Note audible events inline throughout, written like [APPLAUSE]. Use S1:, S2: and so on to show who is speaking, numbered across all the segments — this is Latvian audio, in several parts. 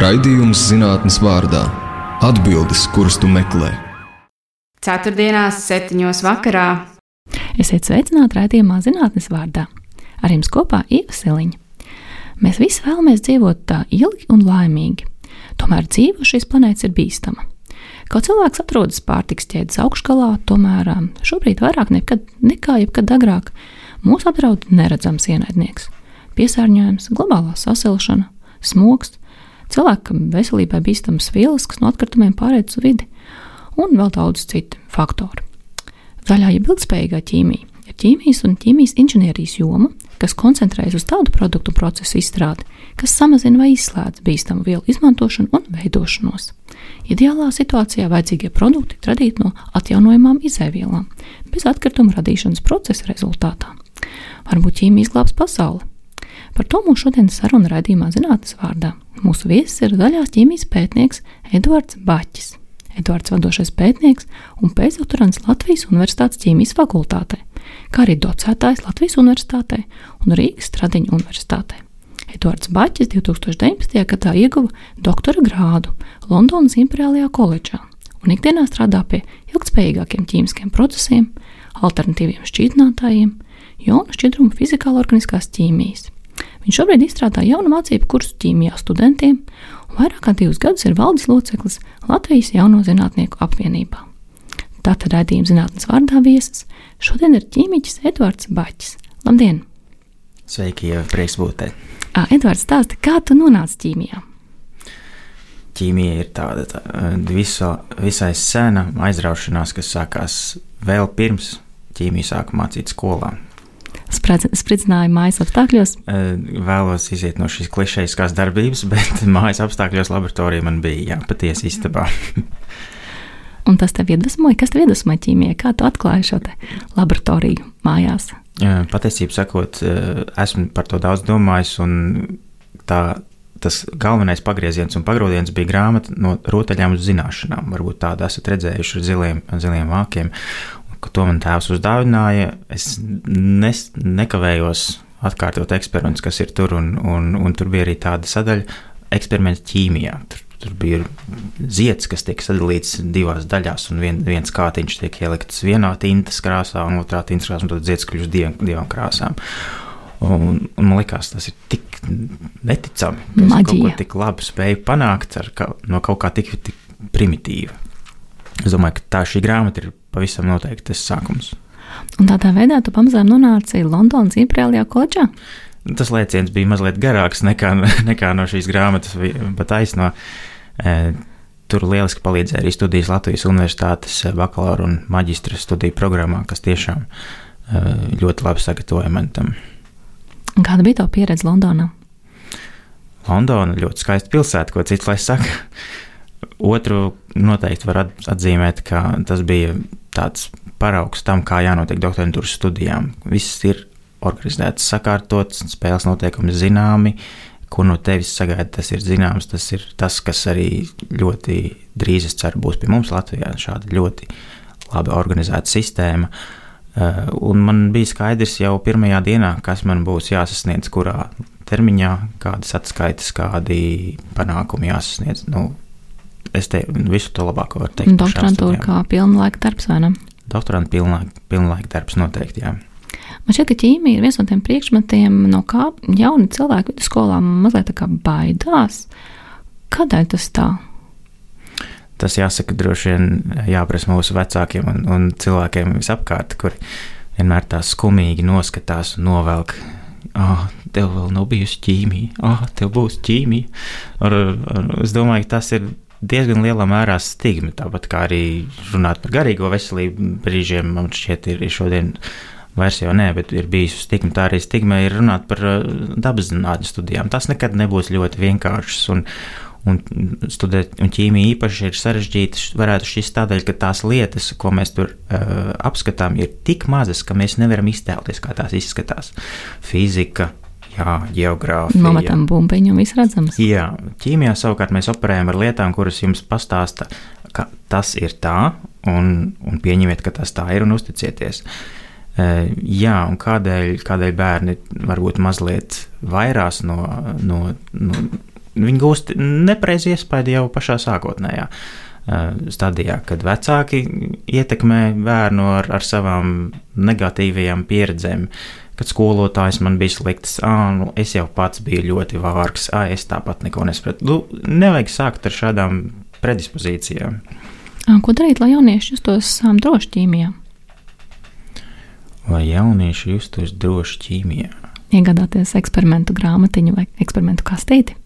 S1: Raidījums zinātnes vārdā - atbildes, kuras tu meklē.
S2: Ceturtdienās, septiņos vakarā.
S3: Esiet sveicināti raidījumā zinātnes vārdā. Ar jums kopā Ieva Siliņa. Mēs visi vēlamies dzīvot tā ilgi un laimīgi. Tomēr dzīve šīs planētas ir bīstama. Kaut cilvēks atrodas pārtiks ķēdes augšgalā, tomēr um, šobrīd vairāk nekad, nekā jebkad agrāk mūs apdraud neredzams ienaidnieks - piesārņojums, globālā sasilšana, smogs, cilvēkam veselībai bīstamas vielas, kas no atkritumiem pārēdz uz vidi, un vēl daudz citu faktoru. Zaļā jeb ilgspējīgā ķīmija ir ķīmijas un ķīmijas inženierijas joma, kas koncentrējas uz tādu produktu procesu izstrādi, kas samazina vai izslēdz bīstamu vielu izmantošanu un veidošanos. Ideālā situācijā vajadzīgie produkti ir radīti no atjaunojamām izēvielām, bez atkrituma radīšanas procesa rezultātā. Varbūt ķīmija izglābs pasauli. Par to mūsu šodienas saruna raidījumā zinātnes vārdā. Mūsu viesis ir zaļās ķīmijas pētnieks Edvards Baķis. Edvards vadošais pētnieks un pēcdoktorants Latvijas Universitātes ķīmijas fakultātē, kā arī docētājs Latvijas Universitātē un Rīgas Stradiņa Universitātē. Edvards Baķis 2019. gadā ieguva doktora grādu Londonas Imperiālajā koledžā un ikdienā strādā pie ilgspējīgākiem ķīmiskiem procesiem, alternatīviem šķīdinātājiem, jonu šķidrumu fizikālo-organiskās ķīmijas. Viņš šobrīd izstrādā jaunu mācību kursu ķīmijā studentiem, un vairāk kā divus gadus ir valdes loceklis Latvijas Jauno Zinātnieku apvienībā. Tātad raidījuma zinātnes vārdā viesis šodien ir ķīmiķis Edvards Baķis. Labdien!
S4: Sveiki, jau prieks būt te.
S3: Edvards, stāsti, kā tu nonāci ķīmijā?
S4: Ķīmija ir tāda tā, viso, visai sena aizraušanās, kas sākās vēl pirms ķīmija sāka mācīt skolā
S3: spridzināja mājas apstākļos?
S4: Vēlos iziet no šīs klišejiskās darbības, [LAUGHS] bet mājas apstākļos laboratorija man bija jā, patiesi istabā. [LAUGHS]
S3: Un tas tev iedvesmoja, kas tev iedvesmoja ķīmijā? Kā tu atklāji šo laboratoriju mājās?
S4: Patiesībā sakot, esmu par to daudz domājis, un tā, tas galvenais pagrieziens un pagrodiens bija grāmata no rotaļām uz zināšanām. Varbūt tādu esat redzējuši ar ziliem, ziliem vākiem ka to man tēvs uzdāvināja. Es nes, nekavējos atkārtot eksperimentus, kas ir tur, un, un, un tur bija arī tāda sadaļa eksperiments ķīmijā. Tur, tur bija zieds, kas tiek sadalīts divās daļās, un vien, viens kātiņš tiek ielikts vienā tintas krāsā, un otrā tintas krāsā, un tad zieds kļūst div, divām krāsām. Un, un man liekas, tas ir tik neticami. Tas kaut ko tik labi spēju panākt ar, ka, no kaut kā tik, tik primitīva. Es domāju, ka tā šī grāmata ir pavisam noteikti tas sākums.
S3: Un tādā veidā tu pamazām nonāci Londonas Imperiālajā koledžā?
S4: Tas lēciens bija mazliet garāks nekā, [LAUGHS] nekā no šīs grāmatas, bet aizno. E, tur lieliski palīdzēja arī studijas Latvijas Universitātes bakalaura un maģistra studiju programmā, kas tiešām e, ļoti labi sagatavoja man tam.
S3: Kāda bija tā pieredze Londonā?
S4: Londona ļoti skaista pilsēta, ko cits lai saka. Otru noteikti var atzīmēt, ka tas bija tāds paraugs tam, kā jānotiek doktorantūras studijām. Viss ir organizēts, sakārtots, spēles noteikumi zināmi, ko no tevis sagaida, tas ir zināms. Tas ir tas, kas arī ļoti drīz, es ceru, būs pie mums Latvijā. Šāda ļoti labi organizēta sistēma. Eh, un man bija skaidrs jau pirmajā dienā, kas man būs jāsasniedz, kurā termiņā, kādas atskaites, kādi panākumi jāsasniedz. Nu, es te visu to labāko varu teikt.
S3: Doktorantūra kā pilna laika darbs, vai ne?
S4: Doktoranta pilnlaika, pilnlaika darbs noteikti, jā.
S3: Man šķiet, ka ķīmija ir viens no tiem priekšmetiem, no kā jauni cilvēki vidusskolā mazliet tā kā baidās. Kādēļ tas tā?
S4: Tas jāsaka, droši vien jāprasa mūsu vecākiem un, un cilvēkiem visapkārt, kur vienmēr tā skumīgi noskatās un novelk. Oh, tev vēl nav bijusi ķīmija, oh, tev būs ķīmija. Ar, ar, es domāju, ka tas ir diezgan lielā mērā stigma. Tāpat kā arī runāt par garīgo veselību, brīžiem man šķiet, ir šodien vairs jau nē, bet ir bijusi stigma. Tā arī stigma ir runāt par uh, dabas zinātņu studijām. Tas nekad nebūs ļoti vienkāršs. Un, Un, studēt, un ķīmija īpaši ir sarežģīta. Varētu šis tādēļ, ka tās lietas, ko mēs tur uh, apskatām, ir tik mazas, ka mēs nevaram iztēloties, kā tās izskatās. Fizika, Jā, geogrāfija.
S3: Nometam bumbiņu un viss redzams.
S4: Jā, ķīmijā savukārt mēs operējam ar lietām, kuras jums pastāsta, ka tas ir tā, un, un pieņemiet, ka tas tā ir, un uzticieties. Jā, un kādēļ, kādēļ bērni varbūt mazliet vairās no, no, no viņi gūst nepareizi iespēju jau pašā sākotnējā stadijā, kad vecāki ietekmē bērnu ar, ar savām negatīvajām pieredzēm. Kad skolotājs man bija slikts, ah, nu, es jau pats biju ļoti vārgs, ah, es tāpat neko nesapratu. Nu, nevajag sākt ar šādām predispozīcijām.
S3: Ko darīt, lai jaunieši justos droši ķīmijā?
S4: Lai jaunieši justos droši ķīmijā?
S3: Iegādāties eksperimentu grāmatiņu vai eksperimentu kastīti.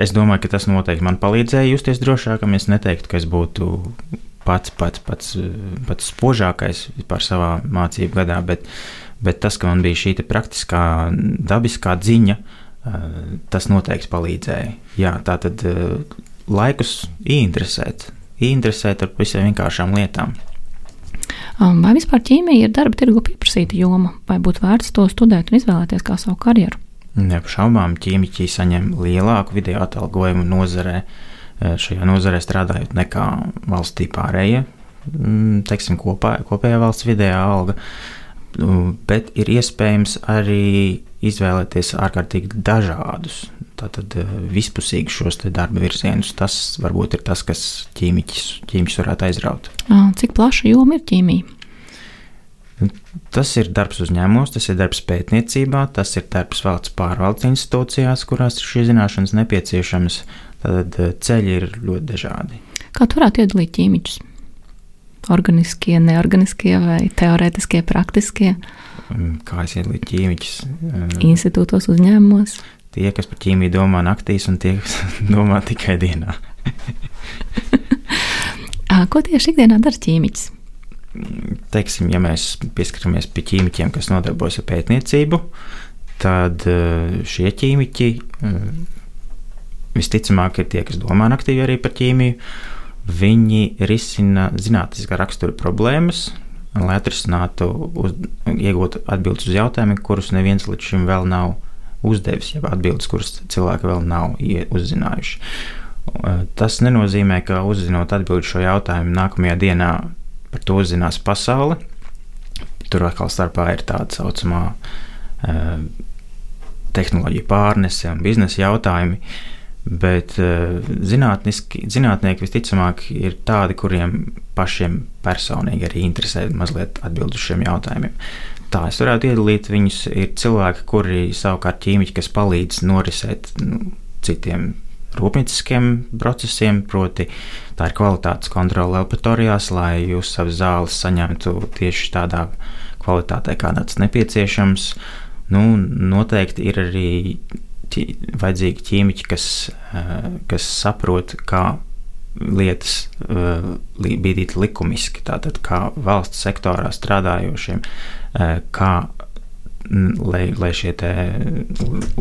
S4: Es domāju, ka tas noteikti man palīdzēja justies drošākam. Es neteiktu, ka es būtu pats, pats, pats, pats spožākais vispār savā mācību gadā, bet, bet tas, ka man bija šī praktiskā, dabiskā ziņa, eh, tas noteikti palīdzēja. Jā, tā tad eh, laikus ieinteresēt, ieinteresēt ar visiem vienkāršām lietām.
S3: Um, vai vispār ķīmija ir darba tirgu pieprasīta joma, vai būtu vērts to studēt un izvēlēties kā savu karjeru?
S4: Neapšaubām ķīmiķi saņem lielāku video atalgojumu nozarē, e, šajā nozarē strādājot nekā valstī pārējie, mm, teiksim, kopā, kopējā valsts vidējā alga. Nu, bet ir iespējams arī izvēlēties ārkārtīgi dažādus, tātad e, vispusīgus šos darba virzienus. Tas varbūt ir tas, kas ķīmiķis, ķīmiķis varētu aizraut.
S3: Cik plaša joma ir ķīmija?
S4: Tas ir darbs uzņēmumos, tas ir darbs pētniecībā, tas ir darbs valsts pārvaldes institūcijās, kurās šīs zināšanas nepieciešamas. Tad eh, ceļi ir ļoti dažādi.
S3: Kā tu varētu iedalīt ķīmiķus? Organiskie, neorganiskie vai teorētiskie, praktiskie?
S4: Mm, kā es iedalītu ķīmiķus?
S3: Eh, Institūtos, uzņēmumos.
S4: Tie, kas par ķīmiju domā naktīs, un tie, kas [LAUGHS] domā tikai dienā. [LAUGHS]
S3: Ko tieši ikdienā dara ķīmiķis?
S4: teiksim, ja mēs pieskaramies pie ķīmiķiem, kas nodarbojas ar pētniecību, tad eh, šie ķīmiķi eh, visticamāk ir tie, kas domā aktīvi arī par ķīmiju. Viņi risina zinātniskā rakstura problēmas, lai atrisinātu, uz, iegūtu atbildes uz jautājumiem, kurus neviens līdz šim vēl nav uzdevis, jeb atbildes, kuras cilvēki vēl nav uzzinājuši. Eh, tas nenozīmē, ka uzzinot atbildi šo jautājumu nākamajā dienā par to uzzinās pasaule. Tur atkal starpā ir tāda saucamā uh, tehnoloģija pārnese un biznesa jautājumi. Bet uh, zinātnieki visticamāk ir tādi, kuriem pašiem personīgi arī interesē mazliet atbildēt uz šiem jautājumiem. Tā es varētu iedalīt viņus. Ir cilvēki, kuri savukārt ķīmiķi, kas palīdz norisēt nu, citiem rūpnieciskiem procesiem, proti, tā ir kvalitātes kontrole laboratorijās, lai jūs savas zāles saņemtu tieši tādā kvalitātē, kādā tas nepieciešams. Nu, noteikti ir arī vajadzīgi ķīmiķi, kas, kas saprot, kā lietas bīdīt likumiski, tātad kā valsts sektorā strādājošiem, kā lai, lai šie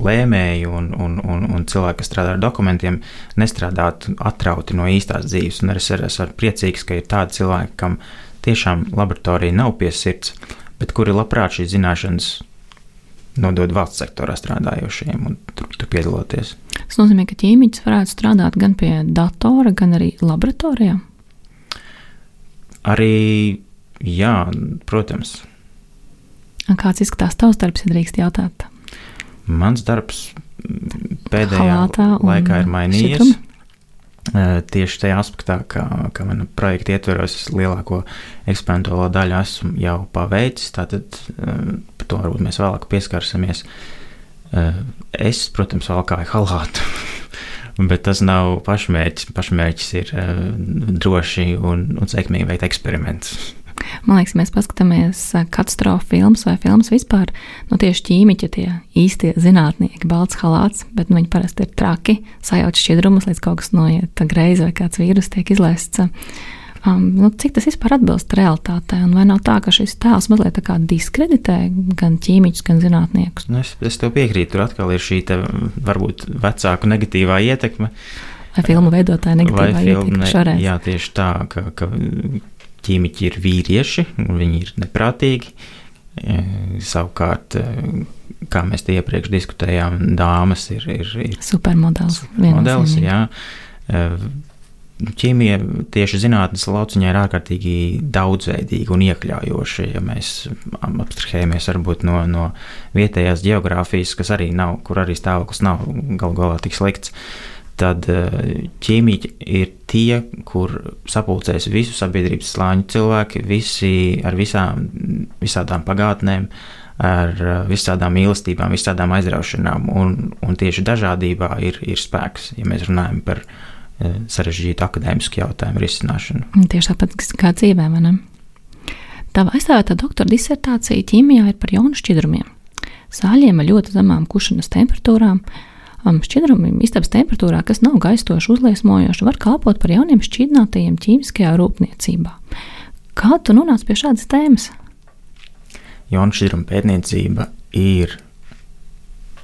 S4: lēmēji un, un, un, un cilvēki, kas strādā ar dokumentiem, nestrādātu atrauti no īstās dzīves. Un arī es esmu priecīgs, ka ir tādi cilvēki, kam tiešām laboratorija nav pie sirds, bet kuri labprāt šīs zināšanas nodod valsts sektorā strādājošiem un tur, tur piedaloties.
S3: Tas nozīmē, ka ķīmiķis varētu strādāt gan pie datora, gan arī laboratorijā.
S4: Arī, jā, protams.
S3: Kāds izskatās tavs darbs, ja drīkst jautāt?
S4: Mans darbs pēdējā laikā ir mainījies. Šitrum? Tieši tajā aspektā, ka, ka mana projekta ietveros lielāko eksperimentālo daļu esmu jau paveicis, tātad to varbūt mēs vēlāk pieskarsimies. Es, protams, valkāju halātu, [LAUGHS] bet tas nav pašmērķis. Pašmērķis ir droši un, un sekmīgi veikt eksperimentus.
S3: Man liekas, mēs paskatāmies katastrofu filmas vai filmas vispār. Nu, tieši ķīmiķi, tie īstie zinātnieki, balts halāts, bet nu, viņi parasti ir traki, sajauc šķidrumus, līdz kaut kas noiet greizi vai kāds vīrus tiek izlaists. Um, nu, cik tas vispār atbilst realitātei? Un vai nav tā, ka šis tēls mazliet diskreditē gan ķīmiķus, gan zinātniekus?
S4: Nu, es, es tev piekrītu, tur atkal ir šī te, varbūt vecāku negatīvā ietekme.
S3: Vai filmu veidotāja negatīvā ietekme šoreiz?
S4: Jā, tieši tā, ka, ka ķīmiķi ir vīrieši, un viņi ir neprātīgi. E, savukārt, e, kā mēs te iepriekš diskutējām, dāmas ir, ir, ir
S3: supermodelis.
S4: Supermodelis, jā. Ķīmija tieši zinātnes lauciņā ir ārkārtīgi daudzveidīga un iekļaujoša. Ja mēs abstrahējamies varbūt no, no vietējās geogrāfijas, kas arī nav, kur arī stāvoklis nav galu galā tik slikts, tad eh, ķīmija ir tie, kur sapulcēs visu sabiedrības slāņu cilvēki, visi ar visām, visādām pagātnēm, ar eh, visādām mīlestībām, visādām aizraušanām, un, un tieši dažādībā ir, ir spēks, ja mēs runājam par viņa sarežģītu akadēmisku jautājumu risināšanu.
S3: Tieši tāpat kā dzīvē, vai ne? Tava aizstāvētā doktora disertācija ķīmijā ir par jaunu šķidrumiem. Sāļiem ar ļoti zemām kušanas temperatūrām. Um, šķidrumi istabas temperatūrā, kas nav gaistoši uzliesmojoši, var kalpot par jauniem šķidrinātajiem ķīmiskajā rūpniecībā. Kā tu nonāci pie šādas tēmas?
S4: Jaunu šķidrumu pētniecība ir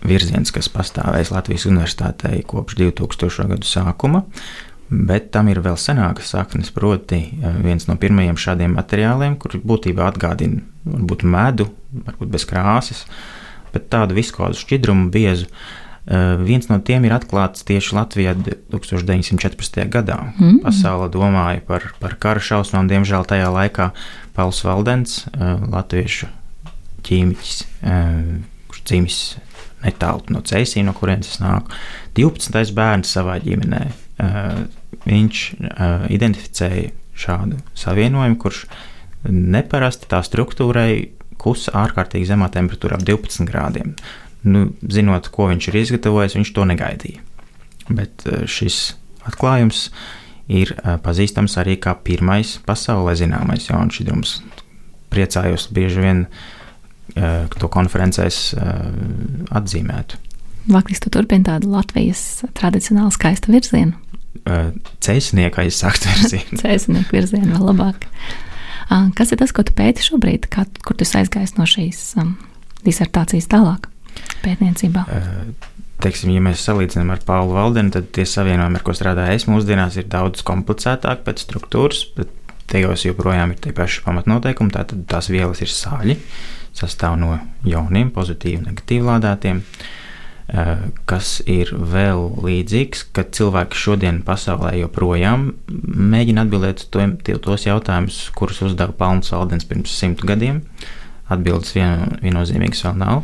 S4: virziens, kas pastāvēs Latvijas universitātei kopš 2000. gadu sākuma. Bet tam ir vēl senākas saknes, proti, eh, viens no pirmajiem šādiem materiāliem, kurš būtībā atgādina varbūt medu, varbūt bez krāsas, bet tādu viskozu šķidrumu biezu. Uh, viens no tiem ir atklāts tieši Latvijā 1914. gadā. Mm. Pasaule domāja par, par kara šausmām. Diemžēl tajā laikā Pauls Valdens, uh, latviešu ķīmiķis, kurš dzimis netālu no Cēsīs, no kurienes es nāku. 12. bērns savā ģimenē. Uh, viņš uh, identificēja šādu savienojumu, kurš neparasti tā struktūrai kusa ārkārtīgi zemā temperatūrā, ap 12 grādiem. Nu, zinot, ko viņš ir izgatavojis, viņš to negaidīja. Bet uh, šis atklājums ir pazīstams arī kā pirmais pasaulē zināmais jauns šķidrums. Priecājos bieži vien uh, Eh, to konferencēs eh, atzīmētu.
S3: Vakars tu turpini tādu Latvijas tradicionālu skaistu virzienu.
S4: Eh, Cēsnieka aizsākt virzienu. [LAUGHS]
S3: Cēsnieka virzienu vēl labāk. Kas ir tas, ko tu pēti šobrīd, kā, kur tu aizgājis no šīs um, disertācijas tālāk pētniecībā?
S4: Teiksim, ja mēs salīdzinām ar Paulu Valdenu, tad tie savienojumi, ar ko strādāju es mūsdienās, ir daudz komplicētāki pēc struktūras, bet tajos joprojām ir tie paši pamatnoteikumi. Tātad tās vielas ir sāļi, sastāv no jauniem, pozitīvi, negatīvi lādētiem, eh, kas ir vēl līdzīgs, ka cilvēki šodien pasaulē joprojām mēģina atbildēt uz tos jautājumus, kurus uzdeva Palms Valdens pirms simt gadiem. Atbildes vien, viennozīmīgas vēl nav.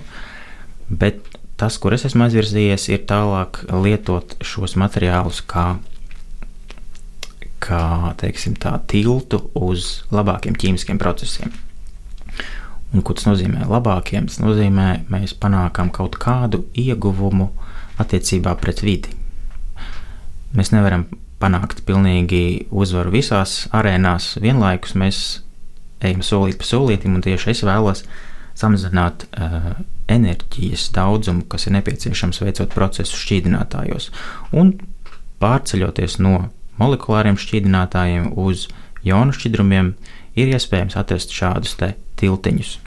S4: Bet tas, kur es esmu aizvirzījies, ir tālāk lietot šos materiālus kā, kā teiksim, tā, tiltu uz labākiem ķīmiskiem procesiem. Un, ko tas nozīmē? Labākiem tas nozīmē, mēs panākam kaut kādu ieguvumu attiecībā pret vidi. Mēs nevaram panākt pilnīgi uzvaru visās arēnās vienlaikus. Mēs ejam solīt pa solītam, un tieši es vēlos samazināt uh, enerģijas daudzumu, kas ir nepieciešams veicot procesu šķīdinātājos, un pārceļoties no molekulāriem šķīdinātājiem uz jonu šķidrumiem, ir iespējams atrast šādus tiltiņus.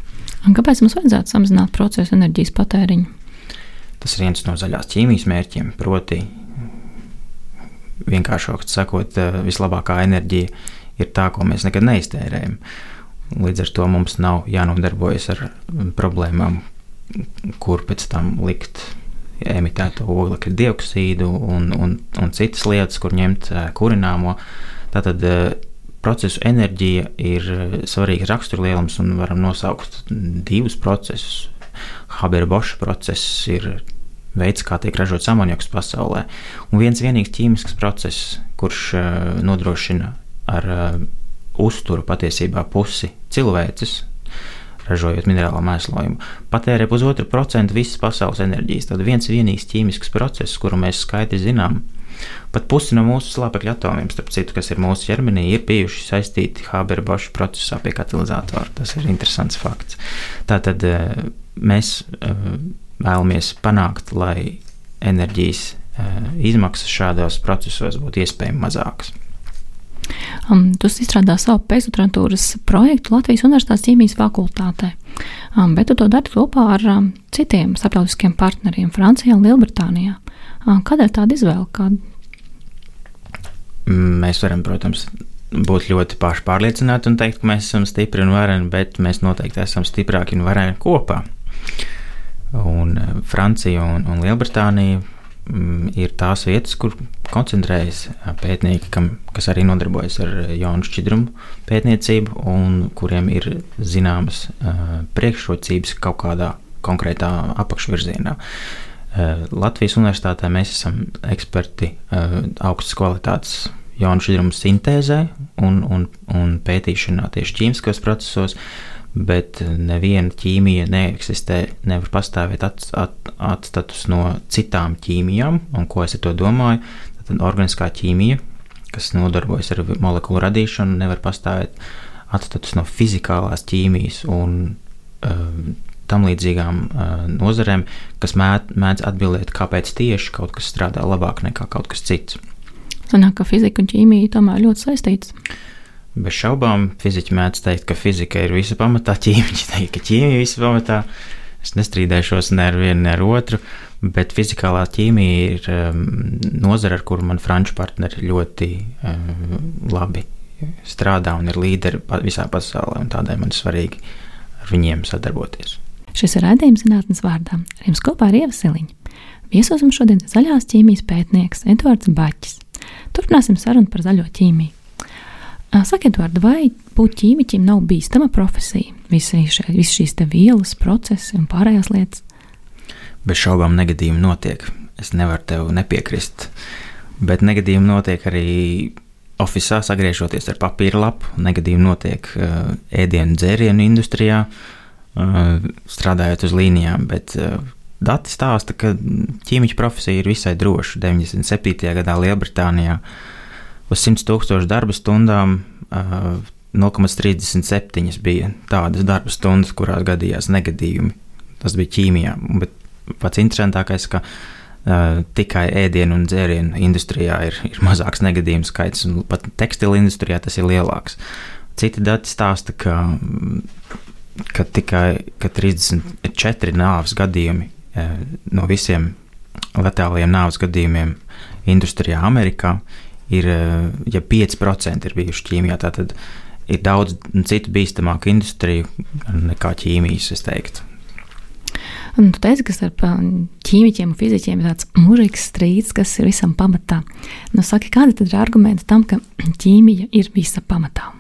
S3: Un kāpēc mums vajadzētu samazināt procesa enerģijas patēriņu?
S4: Tas ir viens no zaļās ķīmijas mērķiem, proti, vienkāršāk sakot, eh, vislabākā enerģija ir tā, ko mēs nekad neiztērējam. Līdz ar to mums nav jānodarbojas ar problēmām, kur pēc tam likt emitēto oglekļa dioksīdu un, un, un citas lietas, kur ņemt eh, kurināmo. Tātad eh, procesu enerģija ir eh, svarīgs raksturlielums, un varam nosaukt divus procesus. Haber-Boša process ir veids, kā tiek ražots amoniaks pasaulē, un viens vienīgs ķīmisks process, kurš uh, nodrošina ar uh, uzturu patiesībā pusi cilvēces, ražojot minerālu mēslojumu, patērē pusotru procentu visas pasaules enerģijas. Tad viens vienīgs ķīmisks process, kuru mēs skaidri zinām, Pat pusi no mūsu slāpekļa atomiem, starp citu, kas ir mūsu ķermenī, ir bijuši saistīti Haber-Boša procesā pie katalizatora. Tas ir interesants fakts. Tātad eh, mēs eh, vēlamies panākt, lai enerģijas eh, izmaksas šādos procesos būtu iespējami mazākas.
S3: Um, tu izstrādā savu pēcdoktorantūras projektu Latvijas Universitātes ķīmijas fakultātē, um, bet tu to dari kopā ar um, citiem starptautiskiem partneriem Francijā un Lielbritānijā. Kādēļ tāda izvēle? Kāda?
S4: Mēs varam, protams, būt ļoti pašpārliecināti un teikt, ka mēs esam stipri un vareni, bet mēs noteikti esam stiprāki un vareni kopā. Un Francija un, un Lielbritānija mm, ir tās vietas, kur koncentrējas pētnieki, kam, kas arī nodarbojas ar jaunu šķidrumu pētniecību un kuriem ir zināmas priekšrocības kaut kādā konkrētā apakšvirzienā. Uh, Latvijas universitātē mēs esam eksperti uh, augstas kvalitātes jaunu šķidrumu sintēzē un, un, un pētīšanā tieši ķīmiskos procesos. Bet neviena ķīmija neeksistē, nevar pastāvēt at, at, atstatus no citām ķīmijām. Un ko es ar to domāju? Tad organiskā ķīmija, kas nodarbojas ar molekulu radīšanu, nevar pastāvēt atstatus no fizikālās ķīmijas un uh, tam līdzīgām uh, nozarēm, kas mēdz, mēdz atbildēt, kāpēc tieši kaut kas strādā labāk nekā kaut kas cits.
S3: Sanāk, ka fizika un ķīmija tomēr ļoti saistītas.
S4: Bez šaubām, fiziķi mēdz teikt, ka fizika ir visa pamatā, [LAUGHS] ķīmiķi teikt, ka ķīmija ir visa pamatā. Es nestrīdēšos ne ar vienu, ne ar otru, bet fizikālā ķīmija ir um, nozara, ar kuru man franču partneri ļoti um, labi strādā un ir līderi visā pasaulē, un tādēļ man ir svarīgi ar viņiem sadarboties.
S3: Šis ir raidījums zinātnes vārdā. Ar jums kopā ir Ieva Siliņa. Viesos mums šodien zaļās ķīmijas pētnieks Edvards Baķis. Turpināsim sarunu par zaļo ķīmiju. Sakiet, Edvard, vai būt ķīmiķim nav bīstama profesija? Visi šie, visi šīs vielas, procesi un pārējās lietas.
S4: Bez šaubām negadījumi notiek. Es nevaru tev nepiekrist. Bet negadījumi notiek arī oficiālā, sagriežoties ar papīra lapu. Negadījumi notiek uh, ēdienu dzērienu industrijā, uh, strādājot uz līnijām. Bet uh, dati stāsta, ka ķīmiķa profesija ir visai droša. 97. gadā Lielbritānijā uz 100 tūkstošu darba stundām uh, 0,37 bija tādas darba stundas, kurās gadījās negadījumi. Tas bija ķīmijā. Bet pats interesantākais, ka uh, tikai ēdienu un dzērienu industrijā ir, ir mazāks negadījumu skaits, un pat tekstilu industrijā tas ir lielāks. Citi dati stāsta, ka, ka tikai ka 34 nāves gadījumi uh, no visiem letāliem nāves gadījumiem industrijā Amerikā ir eh, ja 5% ir bijuši ķīmijā. Tad ir daudz citu bīstamāku industriju nekā ķīmijas, es teiktu.
S3: Un tu teici, ka starp um, ķīmiķiem un fiziķiem ir tāds mūžīgs strīds, kas ir visam pamatā. Nu, saki, kādi tad ir argumenti tam, ka [CLEARS THROAT] ķīmija ir visa pamatā?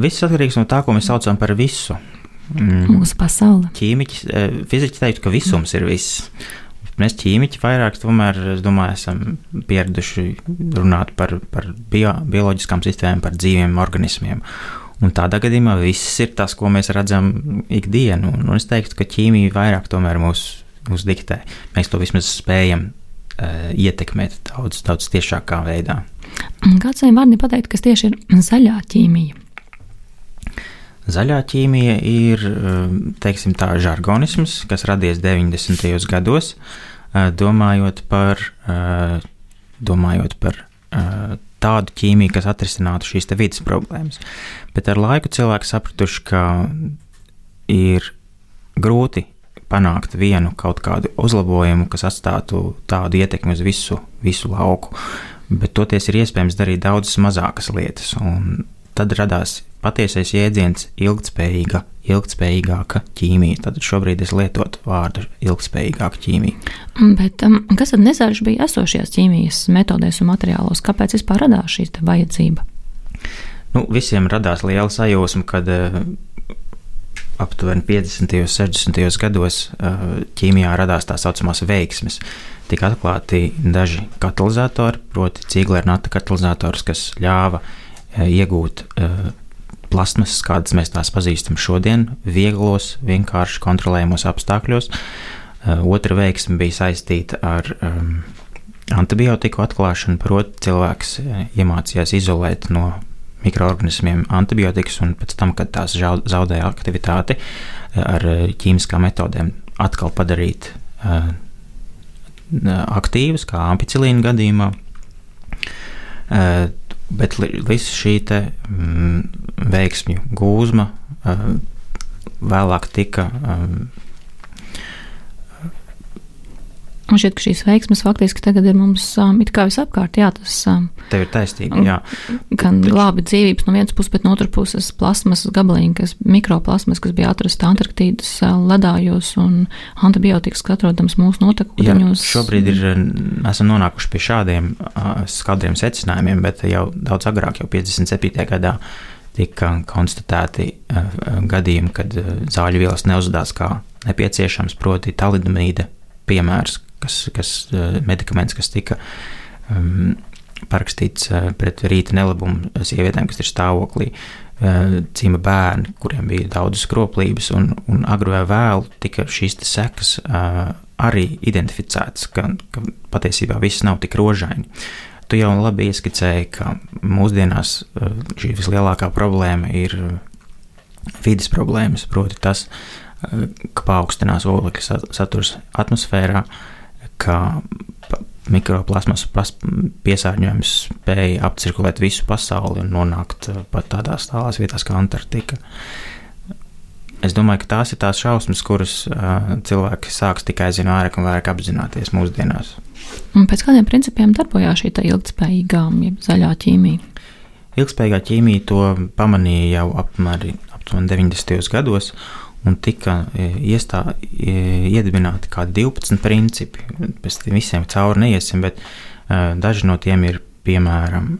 S4: Viss atkarīgs no tā, ko mēs saucam par visu.
S3: Mm. Mūsu pasaule.
S4: Ķīmiķis, eh, fiziķis teiktu, ka visums ir viss. Mēs ķīmiķi vairāk tomēr, es domāju, esam pieraduši runāt par, par bio, bioloģiskām sistēmām, par dzīviem organismiem. Un tādā gadījumā viss ir tas, ko mēs redzam ikdienu. Un, es teiktu, ka ķīmija vairāk tomēr mūs, mūs diktē. Mēs to vismaz spējam uh, ietekmēt daudz, daudz tiešākā veidā.
S3: Kāds saviem vārdiem pateikt, kas tieši ir [CLEARS THROAT] zaļā ķīmija?
S4: Zaļā ķīmija ir teiksim, tā žargonisms, kas radies 90. gados. Eh, domājot par, eh, domājot par eh, tādu ķīmiju, kas atrisinātu šīs vidas problēmas. Bet ar laiku cilvēki sapratuši, ka ir grūti panākt vienu kaut kādu uzlabojumu, kas atstātu tādu ietekmi uz visu, visu lauku. Bet toties ir iespējams darīt daudzas mazākas lietas, un tad radās patiesais jēdziens ilgspējīga, ilgspējīgāka ķīmija. Tad šobrīd es lietotu vārdu ilgspējīgāka ķīmija.
S3: Bet um, kas tad nezaļš bija esošajās ķīmijas metodēs un materiālos? Kāpēc vispār radās šī vajadzība?
S4: Nu, visiem radās liela sajūsma, kad uh, aptuveni 50. un 60. gados uh, ķīmijā radās tā saucamās veiksmes. Tika atklāti daži katalizatori, proti, cīglera nata katalizators, kas ļāva iegūt uh, plasmasas, kādas mēs tās pazīstam šodien, vieglos, vienkārši kontrolējamos apstākļos. Uh, otra veiksme bija saistīta ar um, antibiotiku atklāšanu, proti, cilvēks iemācījās izolēt no mikroorganismiem antibiotikas, un pēc tam, kad tās zaudēja aktivitāti, ar ķīmiskām metodēm atkal padarīt uh, aktīvas, kā ampicilīna gadījumā. Uh, Bet visa šī te, mm, veiksmju gūzma uh, vēlāk tika um,
S3: Man šķiet, ka šīs veiksmes faktiski tagad ir mums um, it kā visapkārt. Jā, tas um,
S4: Tev ir taisnība, jā.
S3: gan glābi dzīvības no vienas puses, bet no otras puses plasmasas gabaliņi, kas mikroplasmas, kas bija atrasta Antarktīdas uh, ledājos un antibiotikas, kas atrodams mūsu notekūdeņos.
S4: Šobrīd ir, esam nonākuši pie šādiem uh, skadriem secinājumiem, bet jau daudz agrāk, jau 57. gadā, tika konstatēti uh, gadījumi, kad uh, zāļu vielas neuzvedās kā nepieciešams, proti, talidomīda piemērs, kas, kas medikaments, kas tika um, parakstīts uh, pret rīta nelabumu sievietēm, kas ir stāvoklī. Uh, cīma bērni, kuriem bija daudzas kroplības, un, un agri vai vēlu tika šīs sekas uh, arī identificētas, ka, ka patiesībā viss nav tik rožaini. Tu jau labi ieskicēji, ka mūsdienās uh, šī vislielākā problēma ir vidas problēmas, proti tas, ka paaugstinās oglekļa saturs atmosfērā, ka mikroplasmas piesārņojums spēja apcirkulēt visu pasauli un nonākt pat tādās tālās vietās kā Antarktika. Es domāju, ka tās ir tās šausmas, kuras uh, cilvēki sāks tikai aizvien vairāk un vairāk apzināties mūsdienās.
S3: Un pēc kādiem principiem darbojās šī ilgspējīgā, zaļā ķīmija?
S4: Ilgspējīgā ķīmija to pamanīja jau apmēram 90. gados, un tika e, iestā, e, iedibināti kādi 12 principi. Pēc tam visiem cauri neiesim, bet uh, daži no tiem ir piemēram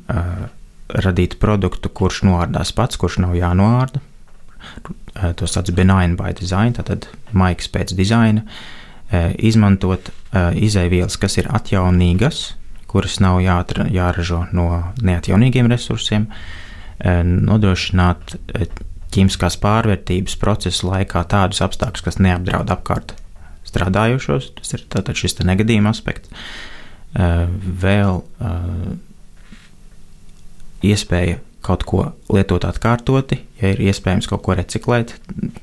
S4: radīt produktu, kurš noārdās pats, kurš nav jānoārda. Uh, to sauc benign by design, tātad maigs pēc dizaina. Izmantot izaivielas, kas ir atjaunīgas, kuras nav jāatra, jāražo no neatjaunīgiem resursiem, nodrošināt ķīmiskās pārvērtības procesa laikā tādus apstākļus, kas neapdraud apkārt strādājošos. Tas ir tātad šis negadījuma aspekts. Eh, vēl eh, iespēja kaut ko lietot atkārtoti, ja ir iespējams kaut ko reciklēt.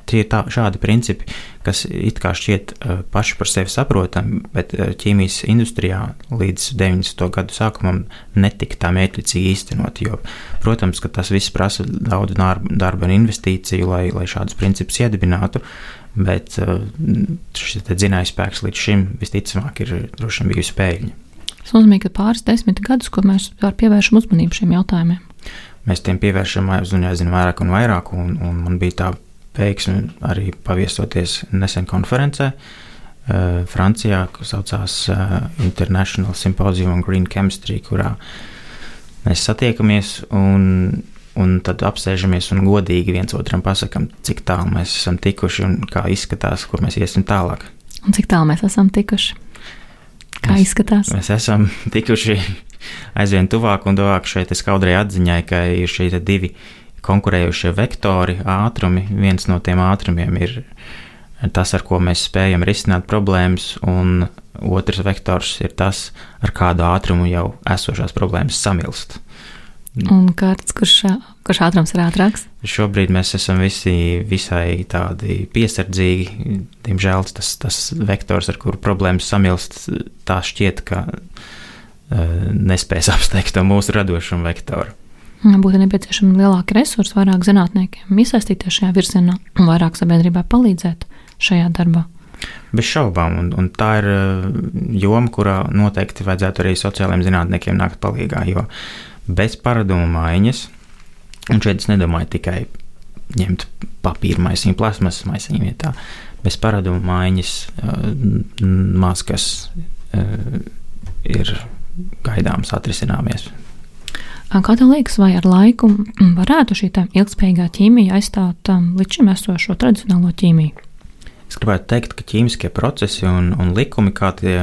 S4: Tie ir tā, šādi principi, kas it kā šķiet uh, paši par sevi saprotami, bet uh, ķīmijas industrijā līdz 90. gadu sākumam netika tā mērķiecīgi īstenot. Jo, protams, ka tas viss prasa daudz darba un investīciju, lai, lai šādus principus iedibinātu. Bet uh, šis dzinējs spēks līdz šim visticamāk ir droši vien bijusi pēļņa.
S3: Tas nozīmē, ka pāris desmit gadus, ko mēs pievēršam uzmanību šiem jautājumiem
S4: mēs tiem pievēršam aizvien vairāk un vairāk. Un, un man bija tā veiksme arī paviesoties nesen konferencē. Uh, Francijā, kas saucās uh, International Symposium on Green Chemistry, kurā mēs satiekamies un, un tad apsēžamies un godīgi viens otram pasakām, cik tālu mēs esam tikuši un kā izskatās, kur mēs iesim tālāk.
S3: Un cik tālu mēs esam tikuši? Kā mēs, izskatās?
S4: Mēs esam [LAUGHS] tikuši aizvien tuvāk un tuvāk šai skaudrai atziņai, ka ir šie divi konkurējošie vektori, ātrumi. Viens no tiem ātrumiem ir tas, ar ko mēs spējam risināt problēmas, un otrs vektors ir tas, ar kādu ātrumu jau esošās problēmas samilst.
S3: Un kāds, kurš, kurš ātrums ir ātrāks?
S4: Šobrīd mēs esam visi visai tādi piesardzīgi. Diemžēl tas, tas vektors, ar kuru problēmas samilst, tā šķiet, ka Eh, nespēs [LAUGHS] apsteigt to mūsu radošumu vektoru.
S3: Būtu nepieciešami lielāki resursi, vairāk zinātniekiem iesaistīties šajā virzienā un vairāk sabiedrībai palīdzēt šajā darbā.
S4: Bez šaubām, un, un tā ir eh, joma, kurā noteikti vajadzētu arī sociālajiem zinātniekiem nākt palīdzīgā. Jo bez paradumu maiņas, un šeit es nedomāju tikai ņemt papīra maisiņu, plasmas maisiņu vietā, bez paradumu maiņas eh, maskas ir gaidāms atrisināmies.
S3: Kā tev liekas, vai ar laiku varētu šī ilgspējīgā ķīmija aizstāt um, līdz šim esošo tradicionālo ķīmiju?
S4: Es gribētu teikt, ka ķīmiskie procesi un, un likumi, kā, tie,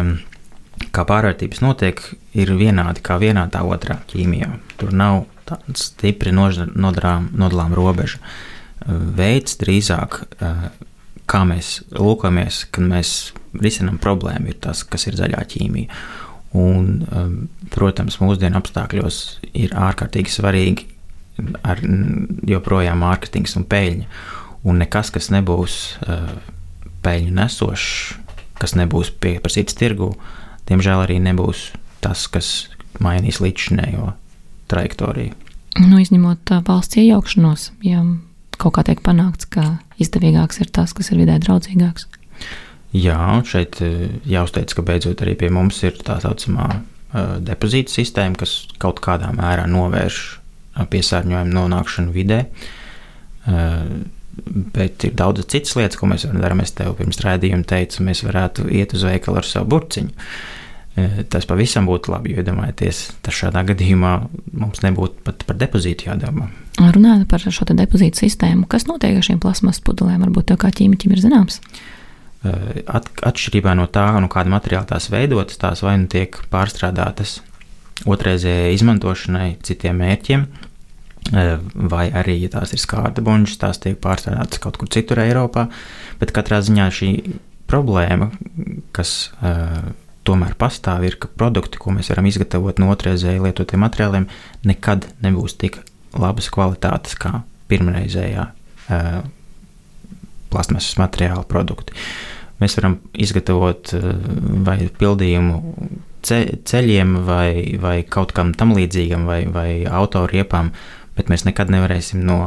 S4: kā pārvērtības notiek, ir vienādi kā vienā tā otrā ķīmijā. Tur nav tāda stipri nodalām, nodalām robeža. Veids drīzāk, kā mēs lūkojamies, kad mēs risinām problēmu, ir tas, kas ir zaļā ķīmija. Un, um, protams, mūsdienu apstākļos ir ārkārtīgi svarīgi ar, joprojām mārketings un peļņa. Un nekas, kas nebūs uh, peļņu nesošs, kas nebūs pieprasīts tirgu, diemžēl arī nebūs tas, kas mainīs līdzinējo trajektoriju.
S3: Nu, izņemot uh, valsts iejaukšanos, ja kaut kā tiek panākts, ka izdevīgāks ir tas, kas ir vidē draudzīgāks.
S4: Jā, un šeit jāuzteic, ka beidzot arī pie mums ir tā saucamā depozīta sistēma, kas kaut kādā mērā novērš piesārņojumu nonākšanu vidē. Bet ir daudz citas lietas, ko mēs varam darīt. Es tev pirms rādījuma teicu, mēs varētu iet uz veikalu ar savu burciņu. Tas pavisam būtu labi, jo iedomājieties, tas šādā gadījumā mums nebūtu pat par depozītu jādomā.
S3: Runājot par šo depozītu sistēmu, kas notiek ar šīm plasmas pudelēm, varbūt tev kā ķīmiķim ir zināms?
S4: Eh, at, atšķirībā no tā, no kāda materiāla tās veidotas, tās vai nu tiek pārstrādātas otrreizējai izmantošanai, citiem mērķiem, eh, vai arī, ja tās ir skārta buļbuļs, tās tiek pārstrādātas kaut kur citur Eiropā. Bet katrā ziņā šī problēma, kas uh, tomēr pastāv, ir, ka produkti, ko mēs varam izgatavot no otrreizēji lietotiem materiāliem, nekad nebūs tik labas kvalitātes kā pirmreizējā uh, plasmasas materiāla produkti. Uh, Mēs varam izgatavot eh, vai pildījumu ceļiem, vai, vai kaut kam tam līdzīgam, vai, vai autoriepām, bet mēs nekad nevarēsim no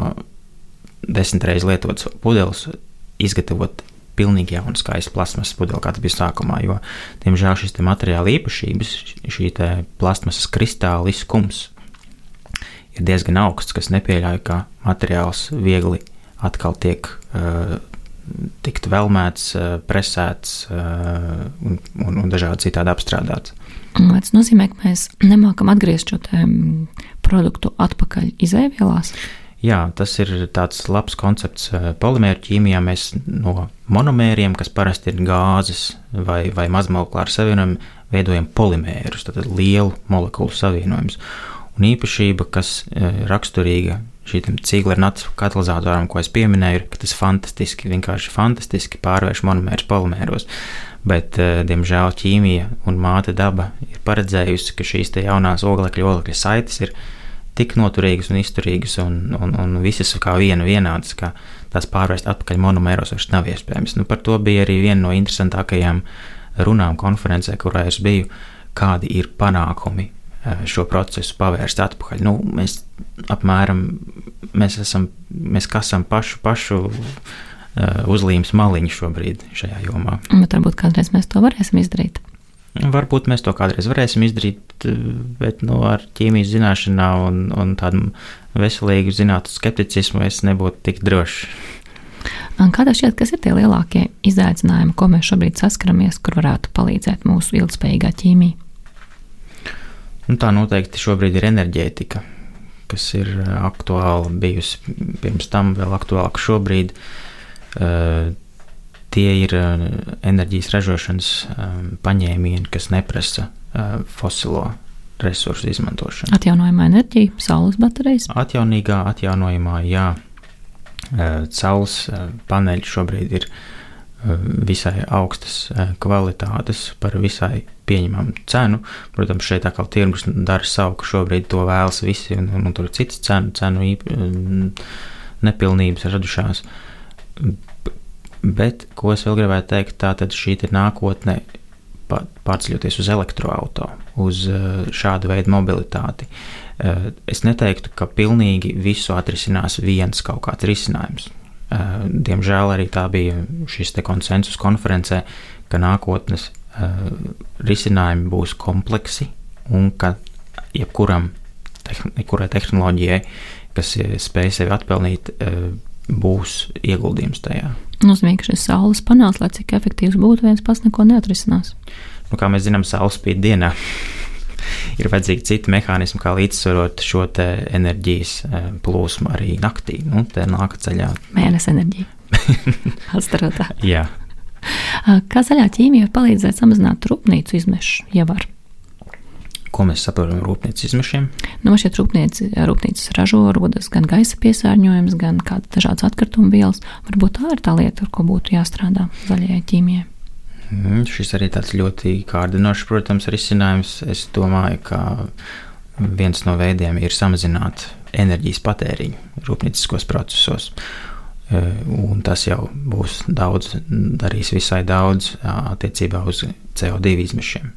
S4: desmit reizes lietotas pudeles izgatavot pilnīgi jaunu skaistu plasmasas pudeli, kā tas bija sākumā. Jo, diemžēl, šis materiāla īpašības, šī plasmasas kristāliskums ir diezgan augsts, kas nepieļauj, ka materiāls viegli atkal tiek uh, tikt velmēts, eh, presēts eh, un, un, un dažādi citādi apstrādāts.
S3: Tas nozīmē, ka mēs nemākam atgriezt šo produktu atpakaļ izēvielās.
S4: Jā, tas ir tāds labs koncepts. Eh, polimēru ķīmijā mēs no monomēriem, kas parasti ir gāzes vai, vai mazmolekulāru savienojumu, veidojam polimērus, tātad lielu molekulu savienojumus. Un īpašība, kas raksturīga šīm cīklernacu katalizatoram, ko es pieminēju, ir, tas fantastiski, vienkārši fantastiski pārvērš monomērus polimēros. Bet, uh, diemžēl, ķīmija un māte daba ir paredzējusi, ka šīs jaunās oglekļa, oglekļa saites ir tik noturīgas un izturīgas un, un, un visas kā viena vienādas, ka tās pārvērst atpakaļ monomēros vairs nav iespējams. Nu, par to bija arī viena no interesantākajām runām konferencē, kurā es biju, kādi ir panākumi Eh, šo procesu pavērst atpakaļ. Nu, mēs apmēram mēs esam, mēs kasam pašu, pašu uh, uzlīmes maliņu šobrīd šajā jomā.
S3: Bet varbūt kādreiz mēs to varēsim izdarīt.
S4: Varbūt mēs to kādreiz varēsim izdarīt, bet nu, ar ķīmijas zināšanām un, un tādu veselīgu zinātnē skepticismu es nebūtu tik drošs.
S3: Kādā šķiet, kas ir tie lielākie izaicinājumi, ko mēs šobrīd saskaramies, kur varētu palīdzēt mūsu ilgspējīgā ķīmija?
S4: Nu, tā noteikti šobrīd ir enerģētika, kas ir eh, aktuāla bijusi pirms tam, vēl aktuālāka šobrīd. Uh, tie ir uh, enerģijas ražošanas um, paņēmieni, kas neprasa uh, fosilo resursu izmantošanu.
S3: Atjaunojamā enerģija, saules baterijas.
S4: Atjaunīgā, atjaunojamā, jā. Saules paneļi šobrīd ir visai augstas kvalitātes par visai pieņemamu cenu. Protams, šeit atkal tirgus dara savu, ka šobrīd to vēlas visi, un, un, un tur ir citas cenu, cenu īp, nepilnības radušās. Bet, ko es vēl gribētu teikt, tā tad šī ir nākotne pārceļoties uz elektroautorātu, uz šādu veidu mobilitāti. Es neteiktu, ka pilnīgi visu atrisinās viens kaut kāds risinājums. Diemžēl arī tā bija šis konsensus konferencē, ka nākotnes uh, risinājumi būs kompleksi un ka jebkuram tehn tehnoloģijai, kas spēj sevi atpelnīt, būs ieguldījums tajā.
S3: Nozīmē, ka šis saules panels, lai cik efektīvs būtu, viens pats neko neatrisinās.
S4: Nu, kā mēs zinām, saules spīd dienā. Ir vajadzīgi citi mehānismi, kā līdzsvarot šo enerģijas plūsmu arī naktī. Nu, tā nāk ceļā.
S3: Mēnesis enerģija. [LAUGHS] Astarotā.
S4: Jā.
S3: Kā zaļā ķīmija var palīdzēt samazināt rūpnīcu izmešus, ja var?
S4: Ko mēs saprotam par rūpnīcas izmešiem?
S3: Nu, man šķiet, rūpnīca, rūpnīcas ražo rodas gan gaisa piesārņojums, gan kādas dažādas atkrituma vielas. Varbūt tā ir tā lieta, ar ko būtu jāstrādā zaļajai ķīmijai.
S4: Mm, šis arī tāds ļoti kārdinošs, protams, risinājums. Es domāju, ka viens no veidiem ir samazināt enerģijas patēriņu rūpnīciskos procesos. Eh, un tas jau būs daudz, darīs visai daudz attiecībā uz CO2 izmešiem.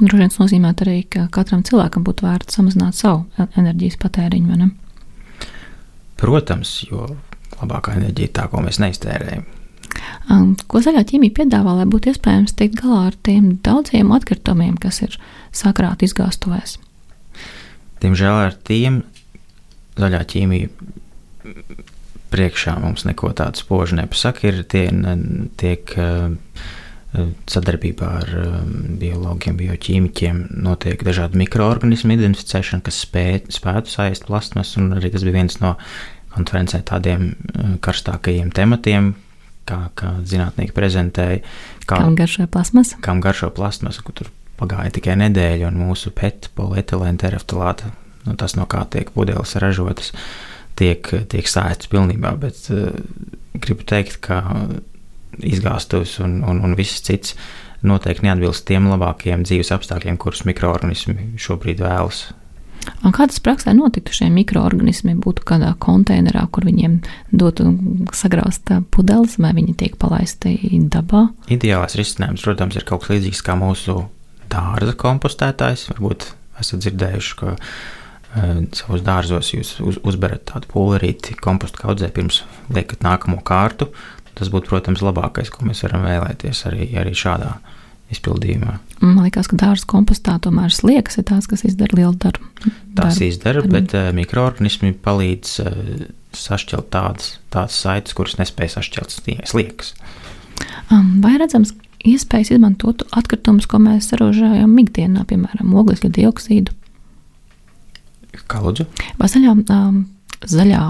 S3: Droši vien tas nozīmē arī, ka katram cilvēkam būtu vērts samazināt savu enerģijas patēriņu.
S4: Protams, jo labākā enerģija ir tā, ko mēs neiztērējam.
S3: Um, ko zaļā ķīmija piedāvā, lai būtu iespējams tikt galā ar tiem daudziem atkritumiem, kas ir sakrāti izgāstuvēs?
S4: Diemžēl ar tiem zaļā ķīmija priekšā mums neko tādu spožu nepasaka. Ir tie, tiek uh, sadarbībā ar um, biologiem, bioķīmiķiem notiek dažādu mikroorganismu identificēšana, kas spēj, spētu saist plasmas, un arī tas bija viens no konferencē tādiem karstākajiem tematiem, kā, kā zinātnieki prezentēja.
S3: Kā, kam garšo plasmas?
S4: Kam garšo plasmas, kur tur pagāja tikai nedēļa, un mūsu PET, polietilēna tereftalāta, nu, tas no kā tiek pudeles ražotas, tiek, tiek sāstas pilnībā, bet uh, gribu teikt, ka izgāstus un, un, un viss cits noteikti neatbilst tiem labākajiem dzīves apstākļiem, kurus mikroorganismi šobrīd vēlas.
S3: Kā tas praksē notiktu šiem mikroorganismiem? Būtu kādā konteinerā, kur viņiem dotu sagraust pudeles, vai viņi tiek palaisti dabā?
S4: Ideālais risinājums, protams, ir kaut kas līdzīgs kā mūsu dārza kompostētājs. Varbūt esat dzirdējuši, ka uh, savos dārzos jūs uz, uzberat tādu pūlīti kompostu kaudzē pirms liekat nākamo kārtu. Tas būtu, protams, labākais, ko mēs varam vēlēties arī, arī šādā izpildījumā.
S3: Man liekas, ka dārza kompostā tomēr sliekas ir tās, kas izdara lielu darbu.
S4: Tās darbu. izdara, darbu. bet uh, mikroorganismi palīdz uh, sašķelt tādas, tādas saites, kuras nespēj sašķelt sliekas.
S3: Um, vai redzams iespējas izmantot atkritumus, ko mēs saražojam ikdienā, piemēram, oglekļa dioksīdu?
S4: Kā lūdzu?
S3: Vai zaļā um, zaļā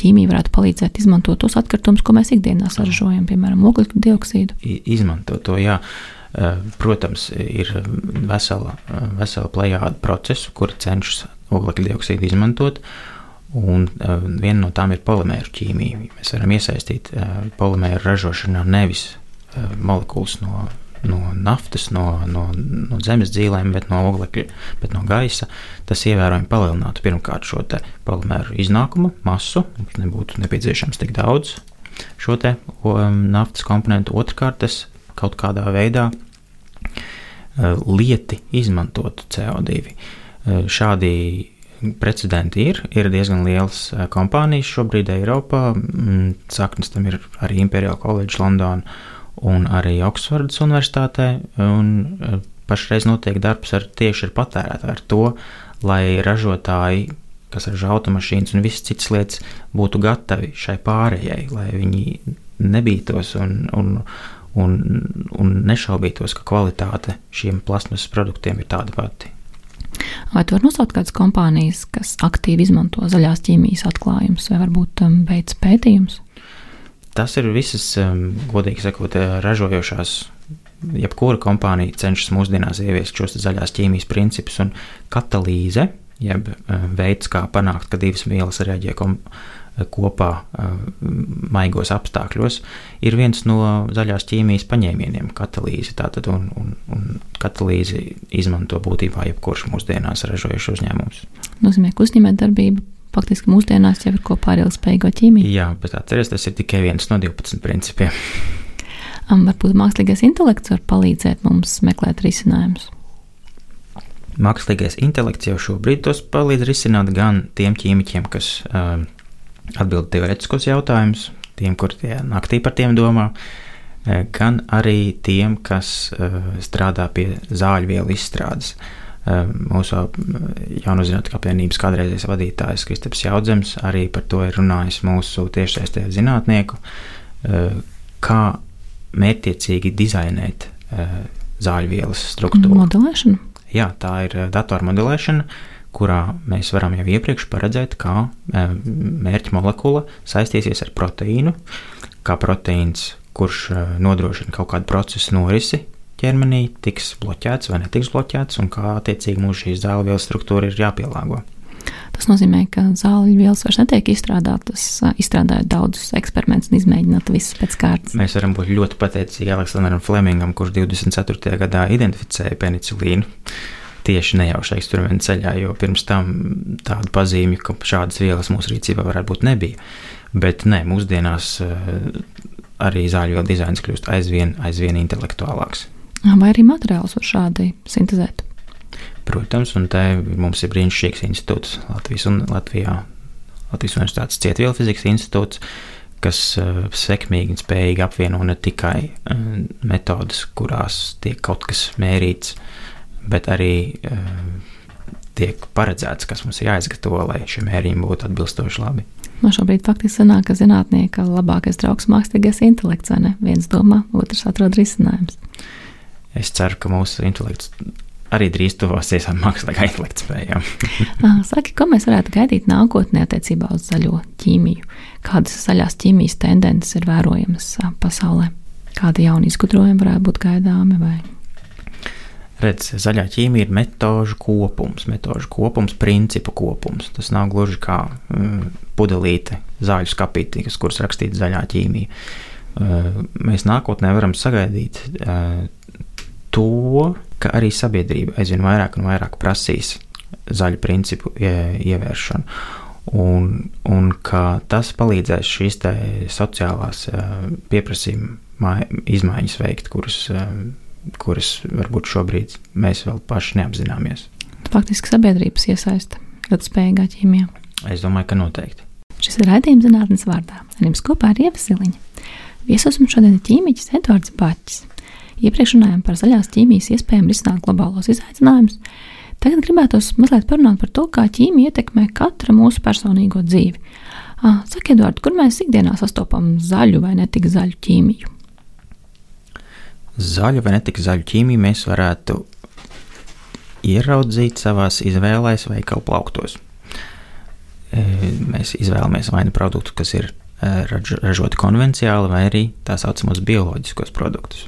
S3: ķīmija varētu palīdzēt izmantot tos atkritumus, ko mēs ikdienā saražojam, piemēram, oglekļa dioksīdu.
S4: Izmantot to, jā. Eh, protams, ir vesela, vesela plejāda procesu, kuri cenšas oglekļa dioksīdu izmantot. Un uh, viena no tām ir polimēru ķīmija. Mēs varam iesaistīt polimēru ražošanā nevis molekulas no no naftas, no, no, no zemes dzīvēm, bet no oglekļa, bet no gaisa, tas ievērojami palielinātu pirmkārt šo polimēru iznākumu, masu, mums nebūtu nepieciešams tik daudz šo te um, naftas komponentu. Otrkārt, tas kaut kādā veidā lieti izmantotu CO2. Uh, šādi precedenti ir. Ir diezgan liels uh, kompānijas šobrīd Eiropā. Mm, saknes tam ir arī Imperial College London un arī Oksfordas Universitātē. Un, pašreiz notiek darbs ar tieši ar patērētāju, ar to, lai ražotāji, kas ražo automašīnas un visas citas lietas, būtu gatavi šai pārējai, lai viņi nebītos un, un, un, un nešaubītos, ka kvalitāte šiem plasmasas produktiem ir tāda pati.
S3: Vai tu vari nosaukt kādas kompānijas, kas aktīvi izmanto zaļās ķīmijas atklājumus, vai varbūt um, veids pētījumus?
S4: Tas ir visas, um, godīgi sakot, uh, ražojošās. Jebkura kompānija cenšas mūsdienās ieviest šos zaļās ķīmijas principus, un katalīze, jeb uh, veids, kā panākt, ka divas vielas reaģē kom, kopā maigos apstākļos, ir viens no zaļās ķīmijas paņēmieniem - katalīze. Tātad, un, un, un katalīzi izmanto būtībā jebkurš mūsdienās ražojušs uzņēmums.
S3: Nozīmē, ka uzņēmējdarbība faktiski mūsdienās jau ir kopā ar ilgspējīgo ķīmiju.
S4: Jā, bet atcerieties, tas ir tikai viens no 12 principiem.
S3: um, varbūt mākslīgais intelekts var palīdzēt mums meklēt risinājumus.
S4: Mākslīgais intelekts jau šobrīd tos palīdz risināt gan tiem ķīmiķiem, kas um, atbild teorētiskos jautājumus, tiem, kuriem naktī par tiem domā, eh, gan arī tiem, kas uh, strādā pie zāļu vielu izstrādes. Uh, Mūsu jaunuzinātņu apvienības kādreizējais vadītājs Kristaps Jaudzems arī par to ir runājis mūsu tiešsaistē zinātnieku, kā mērķiecīgi dizainēt zāļvielas struktūru.
S3: Modelēšana?
S4: Jā, tā ir datormodelēšana, kurā mēs varam jau iepriekš paredzēt, kā mērķa molekula saistīsies ar proteīnu, kā proteīns, kurš nodrošina kaut kādu procesu norisi ķermenī tiks bloķēts vai netiks bloķēts, un kā attiecīgi mūsu šīs zāļu vielas struktūra ir jāpielāgo.
S3: Tas nozīmē, ka zāļu vielas vairs netiek izstrādātas, izstrādājot daudzus eksperimentus un izmēģināt visus pēc kārtas.
S4: Mēs varam būt ļoti pateicīgi Aleksandram Flemingam, kurš 24. gadā identificēja penicilīnu. Tieši nejauši eksperimentu ceļā, jo pirms tam tādu pazīmi, ka šādas vielas mūsu rīcībā varētu būt, nebija. Bet nē, mūsdienās eh, arī zāļu dizains kļūst aizvien, aizvien intelektuālāks.
S3: Vai arī materiālus var šādi sintēzēt?
S4: Protams, un te mums ir brīnišķīgs institūts Latvijas un Latvijā. Latvijas Universitātes Cietvielu fizikas institūts, kas uh, sekmīgi un spējīgi apvieno ne tikai uh, metodas, kurās tiek kaut kas mērīts, bet arī uh, tiek paredzēts, kas mums ir jāizgatavo, lai šie mērījumi būtu atbilstoši labi.
S3: Man šobrīd faktiski sanāk, ka zinātnieka labākais draugs mākslīgais intelekts, vai ne? Viens domā, otrs atrod risinājumus.
S4: Es ceru, ka mūsu intelekts arī drīz tuvosies ar mākslīgā intelekta spējām. [LAUGHS]
S3: Ah, saki, ko mēs varētu gaidīt nākotnē attiecībā uz zaļo ķīmiju? Kādas zaļās ķīmijas tendences ir vērojamas pasaulē? Kādi jauni izgudrojumi varētu būt gaidāmi? Vai?
S4: Redz, zaļā ķīmija ir metožu kopums, metožu kopums, principu kopums. Tas nav gluži kā uh, pudelīte, zāļu skapīte, kas kuras rakstīta zaļā ķīmija. Uh, mēs nākotnē varam sagaidīt uh, to, ka arī sabiedrība aizvien vairāk un vairāk prasīs zaļu principu ievēršanu. Un, un ka tas palīdzēs šīs sociālās pieprasījuma izmaiņas veikt, kuras, kuras varbūt šobrīd mēs vēl paši neapzināmies.
S3: Faktiski sabiedrības iesaista ļoti spējīgā ķīmijā.
S4: Es domāju, ka noteikti.
S3: Šis ir raidījums zinātnes vārdā. Ar jums kopā ir Ievasiliņa. Viesos mums šodien ir ķīmiķis Edvards Baķis. Iepriekš runājām par zaļās ķīmijas iespējām risināt globālos izaicinājumus. Tagad gribētos mazliet parunāt par to, kā ķīmija ietekmē katra mūsu personīgo dzīvi. Saka, Edvards, kur mēs ikdienā sastopam zaļu vai netik zaļu ķīmiju?
S4: Zaļu vai netik zaļu ķīmiju mēs varētu ieraudzīt savās izvēlēs veikalu plauktos. Mēs izvēlamies vai nu produktu, kas ir ražoti konvencionāli, vai arī tā saucamos bioloģiskos produktus.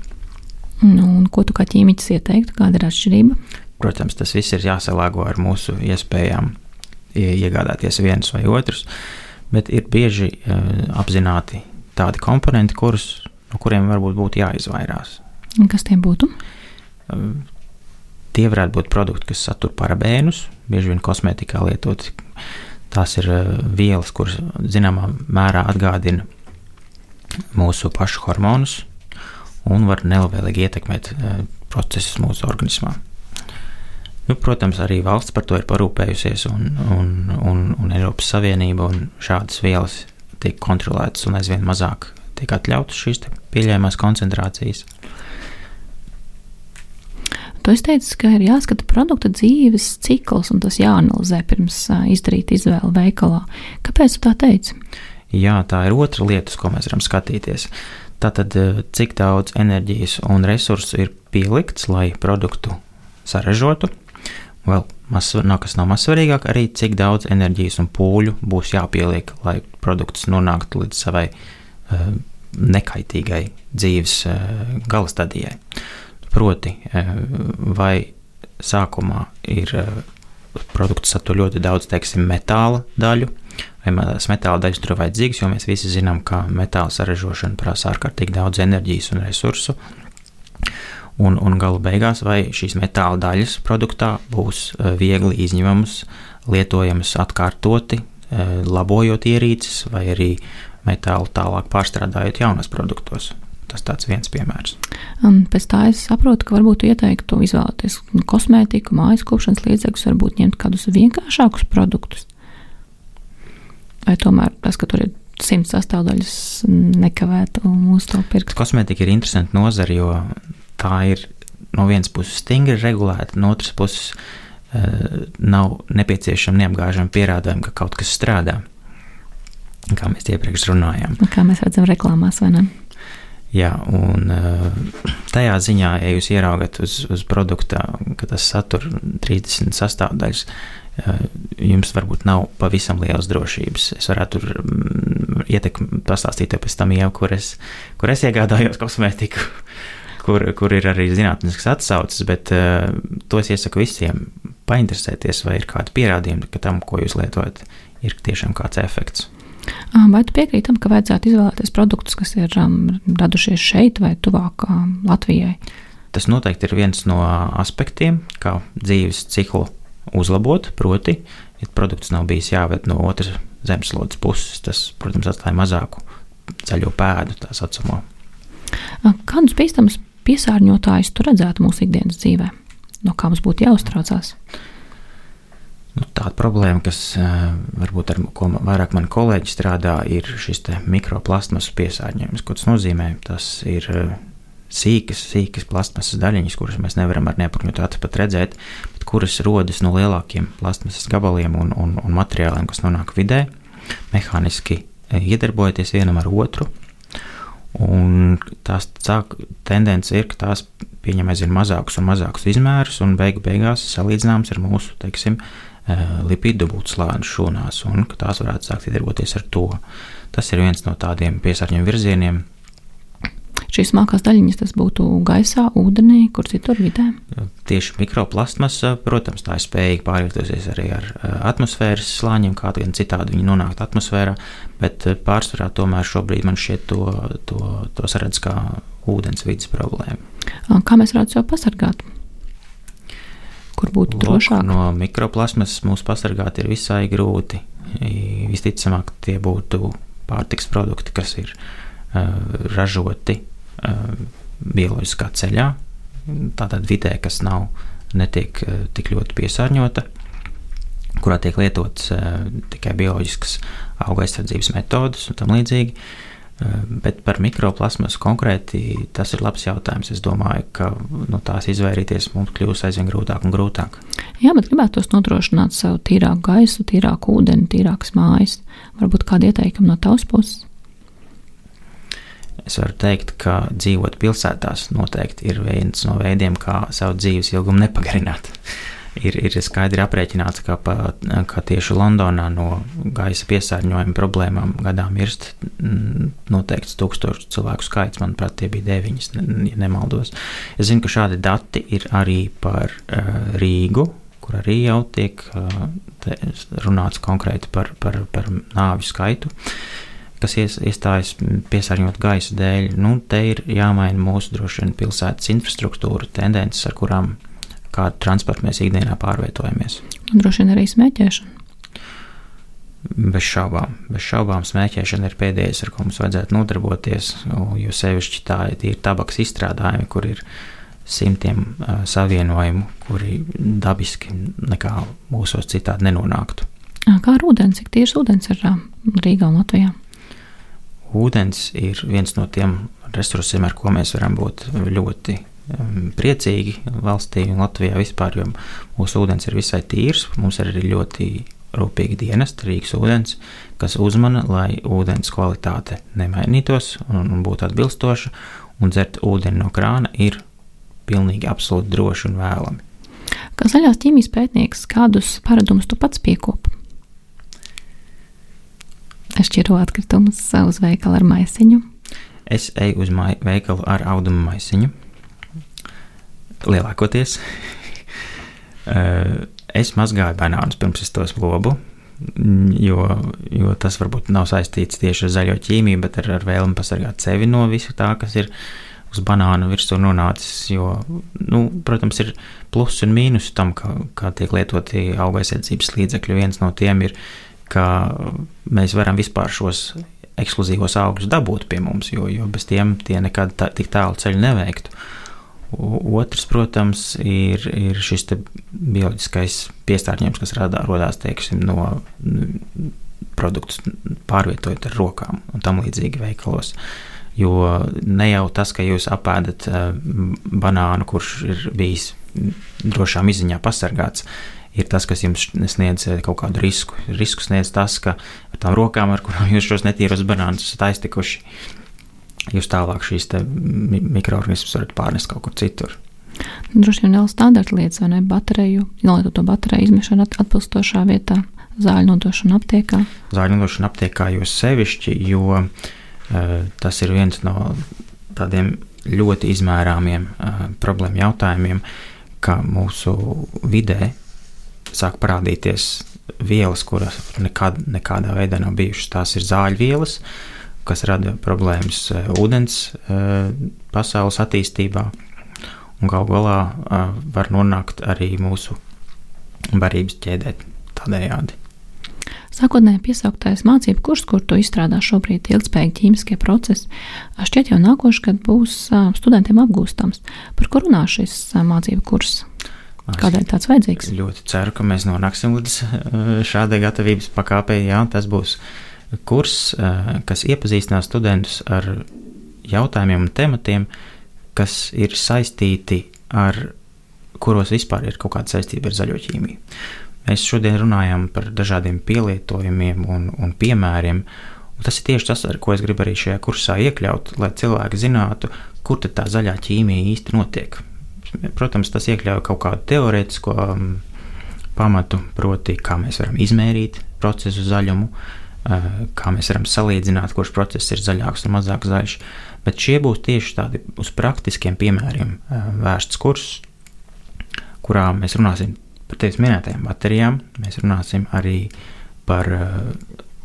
S3: Nu, ko tu kā ķīmiķis ieteiktu? Kāda ir atšķirība?
S4: Protams, tas viss ir jāsalāgo ar mūsu iespējām iegādāties viens vai otrs, bet ir bieži uh, apzināti tādi komponenti, kurus, no kuriem varbūt būtu jāizvairās.
S3: Kas tie būtu?
S4: Uh, tie varētu būt produkti, kas satur parabēnus, bieži vien kosmētikā lietoti. Tās ir uh, vielas, kuras zināmā mērā atgādina mūsu pašu hormonus, un var nelabvēlīgi ietekmēt eh, procesus mūsu organismā. Nu, protams, arī valsts par to ir parūpējusies, un, un, un, un Eiropas Savienība un šādas vielas tiek kontrolētas un aizvien mazāk tiek atļautas šīs pieļaujamās koncentrācijas.
S3: Tu teici, ka ir jāskata produkta dzīves cikls, un tas jāanalizē pirms izdarīt izvēli veikalā. Kāpēc tu tā teici?
S4: Jā, tā ir otra lieta, ko mēs varam skatīties. Tātad, cik daudz enerģijas un resursu ir pielikts, lai produktu saražotu, vēl maz, nav, kas nav mazsvarīgāk, arī cik daudz enerģijas un pūļu būs jāpieliek, lai produkts nonāktu līdz savai uh, nekaitīgai dzīves uh, gala stadijai. Proti, uh, vai sākumā ir uh, produkts satur ļoti daudz, teiksim, metāla daļu, vai metāla daļas tur ir vajadzīgas, jo mēs visi zinām, ka metāla saražošana prasa ārkārtīgi daudz enerģijas un resursu. Un, un gala beigās, vai šīs metāla daļas produktā būs e, viegli izņemamas, lietojamas atkārtoti, labojot ierīces, vai arī metālu tālāk pārstrādājot jaunos produktos. Tas tāds viens piemērs.
S3: Un pēc tā es saprotu, ka varbūt ieteiktu izvēlēties kosmētiku, mājas kopšanas līdzekļus, varbūt ņemt kādus vienkāršākus produktus. Vai tomēr tas, ka tur ir simts sastāvdaļas, nekavētu mūsu to pirkt?
S4: Kosmētika ir interesanta nozara, jo tā ir no vienas puses stingri regulēta, no otras puses uh, nav nepieciešama neapgāžama pierādījuma, ka kaut kas strādā. Kā mēs iepriekš runājām.
S3: Kā mēs redzam, reklāmās vai ne?
S4: Jā, un uh, tajā ziņā, ja jūs ieraugat uz, uz produkta, ka tas satur 30 sastāvdaļas, Eh, jums varbūt nav pavisam liels drošības. Es varētu tur mm, ietekmi, pastāstīt pēc tam jau, kur es, kur es iegādājos [LAUGHS] kosmētiku, kur, kur ir arī zinātnisks atsauces, bet uh, to es iesaku visiem painteresēties, vai ir kādi pierādījumi, ka tam, ko jūs lietojat, ir tiešām kāds efekts.
S3: Vai tu piekrīti tam, ka vajadzētu izvēlēties produktus, kas ir um, radušies šeit vai tuvāk um, Latvijai?
S4: Tas noteikti ir viens no aspektiem, kā dzīves ciklu uzlabot. Proti, ja produkts nav bijis jāved no otras zemeslodes puses, tas, protams, atstāja mazāku zaļo pēdu, tā saucamo.
S3: Kādus bīstamus piesārņotājus tu redzētu mūsu ikdienas dzīvē? No kā mums būtu jāuztraucās?
S4: Nu, tāda problēma, kas varbūt ar ko vairāk mani kolēģi strādā, ir šis mikroplasmas piesārņojums. Ko tas nozīmē? Tas ir sīkas, sīkas plasmasas daļiņas, kuras mēs nevaram ar neapakņotu acu pat redzēt, bet kuras rodas no lielākiem plasmasas gabaliem un, un, un materiāliem, kas nonāk vidē, mehāniski iedarbojoties vienam ar otru. Un tās sāk, tendence ir, ka tās pieņem aizvien mazākus un mazākus izmērus, un beigu beigās salīdzināms ar mūsu, teiksim, lipīdu dubultslāņu šūnās, un ka tās varētu sākt iedarboties ar to. Tas ir viens no tādiem piesārņojuma virzieniem,
S3: šīs smalkās daļiņas tas būtu gaisā, ūdenī, kur citur vidē.
S4: Tieši mikroplasmas, protams, tā ir spējīga pārvietoties arī ar atmosfēras slāņiem, kā gan citādi viņi nonākt atmosfērā, bet pārsvarā tomēr šobrīd man šķiet to, to, to saredz kā ūdens vidas problēmu.
S3: Kā mēs varētu sev pasargāt? Kur būtu Lūk, drošāk?
S4: No mikroplasmas mūs pasargāt ir visai grūti. Visticamāk, tie būtu pārtiks produkti, kas ir uh, ražoti Uh, bioloģiskā ceļā, tātad vidē, kas nav netiek uh, tik ļoti piesārņota, kurā tiek lietotas uh, tikai bioloģiskas auga aizsardzības metodas un tam līdzīgi. Bet par mikroplasmasu konkrēti tas ir labs jautājums. Es domāju, ka no nu, tās izvairīties mums kļūs aizvien grūtāk un grūtāk.
S3: Jā, bet gribētu nodrošināt sev tīrāku gaisu, tīrāku ūdeni, tīrākas mājas. Varbūt kādi ieteikumi no tavas puses?
S4: Es varu teikt, ka dzīvot pilsētās noteikti ir viens no veidiem, kā savu dzīves ilgumu nepagarināt. Ir, ir skaidri aprēķināts, ka, pa, ka tieši Londonā no gaisa piesārņojuma problēmām gadā mirst mm, noteikts tūkstošu cilvēku skaits. Manuprāt, tie bija deviņas, ja nemaldos. Es zinu, ka šādi dati ir arī par uh, Rīgu, kur arī jau tiek uh, runāts konkrēti par, par, par nāvi skaitu. Kas iestājas piesārņot gaisa dēļ, nu, te ir jāmaina mūsu droši vien pilsētas infrastruktūra, tendences, ar kurām kādu transportu mēs ikdienā pārvietojamies.
S3: Droši vien arī smēķēšana.
S4: Bez šaubām, bez šaubām smēķēšana ir pēdējais, ar ko mums vajadzētu nodarboties. Jo sevišķi tā ir tabaks izstrādājumi, kur ir simtiem uh, savienojumu, kuri dabiski nekā mūsos citādi nenonāktu.
S3: Kā ar ūdeni, cik tīrs ūdens ir Rīgā un Latvijā?
S4: ūdens ir viens no tiem resursiem, ar ko mēs varam būt ļoti priecīgi valstī un Latvijā vispār, jo mūsu ūdens ir visai tīrs. Mums ir arī ļoti rūpīgi dienesti, Rīgas ūdens, kas uzmana, lai ūdens kvalitāte nemainītos un, un būtu atbilstoša, un dzert ūdeni no krāna ir pilnīgi absolūti droši un vēlami.
S3: Kā zaļās ķīmijas pētnieks, kādus paradumus tu pats piekopi? šķiro atkritumus uz veikalu ar maisiņu?
S4: Es eju uz veikalu ar audumu maisiņu. Lielākoties. Eh, es mazgāju banānus pirms es tos lobu, jo, jo tas varbūt nav saistīts tieši ar zaļo ķīmiju, bet ar, ar vēlmi pasargāt sevi no visu tā, kas ir uz banāna virsū nonācis. Jo, nu, protams, ir plusi un mīnus tam, kā, kā tiek lietoti auga aizsardzības līdzekļi. Viens no tiem ir uh, ka mēs varam vispār šos ekskluzīvos augļus dabūt pie mums, jo, jo bez tiem tie nekad tā, tik tālu ceļu neveiktu. Otrs, protams, ir, ir šis bioloģiskais piesārņojums, kas radā, radās teiksim, no produktus pārvietojot ar rokām un tam līdzīgi veikalos. Jo ne jau tas, ka jūs apēdat uh, banānu, kurš ir bijis drošām izziņā pasargāts, ir tas, kas jums sniedz eh, kaut kādu risku. Risku sniedz tas, ka ar tām rokām, ar kurām jūs šos netīros banānus esat aiztikuši, jūs tālāk šīs mikroorganismus varat pārnest kaut kur citur.
S3: Droši vien vēl standarta lietas, vai ne? Bateriju, ielietot to bateriju izmešanu atbilstošā vietā, zāļu nodošanu aptiekā.
S4: Zāļu nodošanu aptiekā jo sevišķi, jo uh, tas ir viens no tādiem ļoti izmērāmiem uh, problēmu jautājumiem, ka mūsu vidē sāk parādīties vielas, kuras nekad, nekādā veidā nav bijušas. Tās ir zāļu vielas, kas rada problēmas eh, ūdens eh, pasaules attīstībā, un gal galā eh, var nonākt arī mūsu barības ķēdē tādējādi.
S3: Sākotnēji piesauktais mācību kurs, kur tu izstrādā šobrīd ilgspējīgi ķīmiskie procesi, šķiet jau nākošais gads būs studentiem apgūstams. Par ko runā šis mācību kurs? Kādēļ tāds vajadzīgs?
S4: Ļoti ceru, ka mēs nonāksim līdz šādai gatavības pakāpei. Jā, tas būs kurs, kas iepazīstinās studentus ar jautājumiem un tematiem, kas ir saistīti ar kuros vispār ir kaut kāda saistība ar zaļo ķīmiju. Mēs šodien runājam par dažādiem pielietojumiem un, un piemēriem. Un tas ir tieši tas, ar ko es gribu arī šajā kursā iekļaut, lai cilvēki zinātu, kur tā zaļā ķīmija īsti notiek. Protams, tas iekļauj kaut kādu teorētisko um, pamatu, proti, kā mēs varam izmērīt procesu zaļumu, uh, kā mēs varam salīdzināt, kurš process ir zaļāks un mazāk zaļš. Bet šie būs tieši tādi uz praktiskiem piemēriem uh, vērsts kurs, kurā mēs runāsim par tevis minētajām baterijām. Mēs runāsim arī par uh,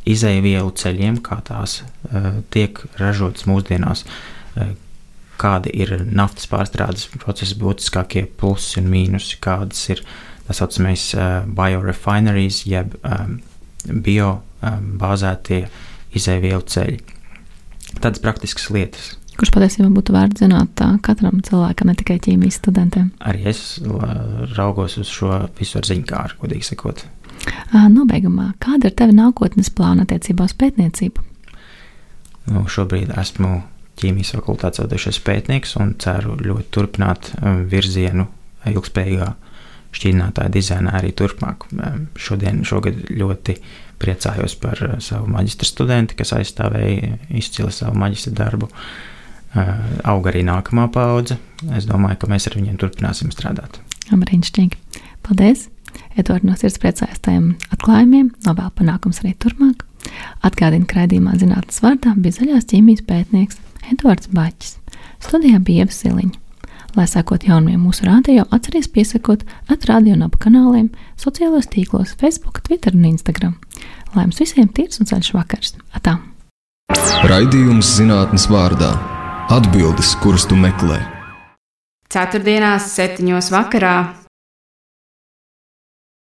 S4: izēvielu ceļiem, kā tās tiek ražotas mūsdienās, kādi ir naftas pārstrādes procesa būtiskākie plusi un mīnusi, kādas ir tā saucamais biorefineries, jeb bio bāzētie izēvielu ceļi. Tādas praktiskas lietas.
S3: Kurš patiesībā būtu vērts zināt katram cilvēkam, ne tikai ķīmijas studentiem?
S4: Arī es raugos uz šo visu ar ziņkāru, godīgi sakot.
S3: Nobeigumā, kāda ir tava nākotnes plāna attiecībā uz pētniecību?
S4: Nu, šobrīd esmu ķīmijas fakultātes vadošais pētnieks un ceru ļoti turpināt um, virzienu ilgspējīgā šķīdinātāja dizainā arī turpmāk. Um, šodien, šogad ļoti priecājos par uh, savu maģistra studentu, kas aizstāvēja izcili savu maģistra darbu. Uh, aug arī nākamā paudze. Es domāju, ka mēs ar viņiem turpināsim strādāt.
S3: Brīnišķīgi. Paldies! Edvards no sirds priecājas tajiem atklājumiem, novēl panākums arī turpmāk. Atgādina, ka raidījumā zinātnes vārdā bija zaļās ķīmijas pētnieks Edvards Baķis. Studijā bija Ieva Siliņa. Lai sekot jaunumiem mūsu rādio, atcerieties piesakot atrādio un ap kanāliem, sociālajos tīklos, Facebook, Twitter un Instagram. Lai jums visiem tīrs un ceļš vakars! Atā!
S1: Raidījums zinātnes vārdā - atbildes, kuras tu meklē.
S2: Ceturtdienās, septiņos vakarā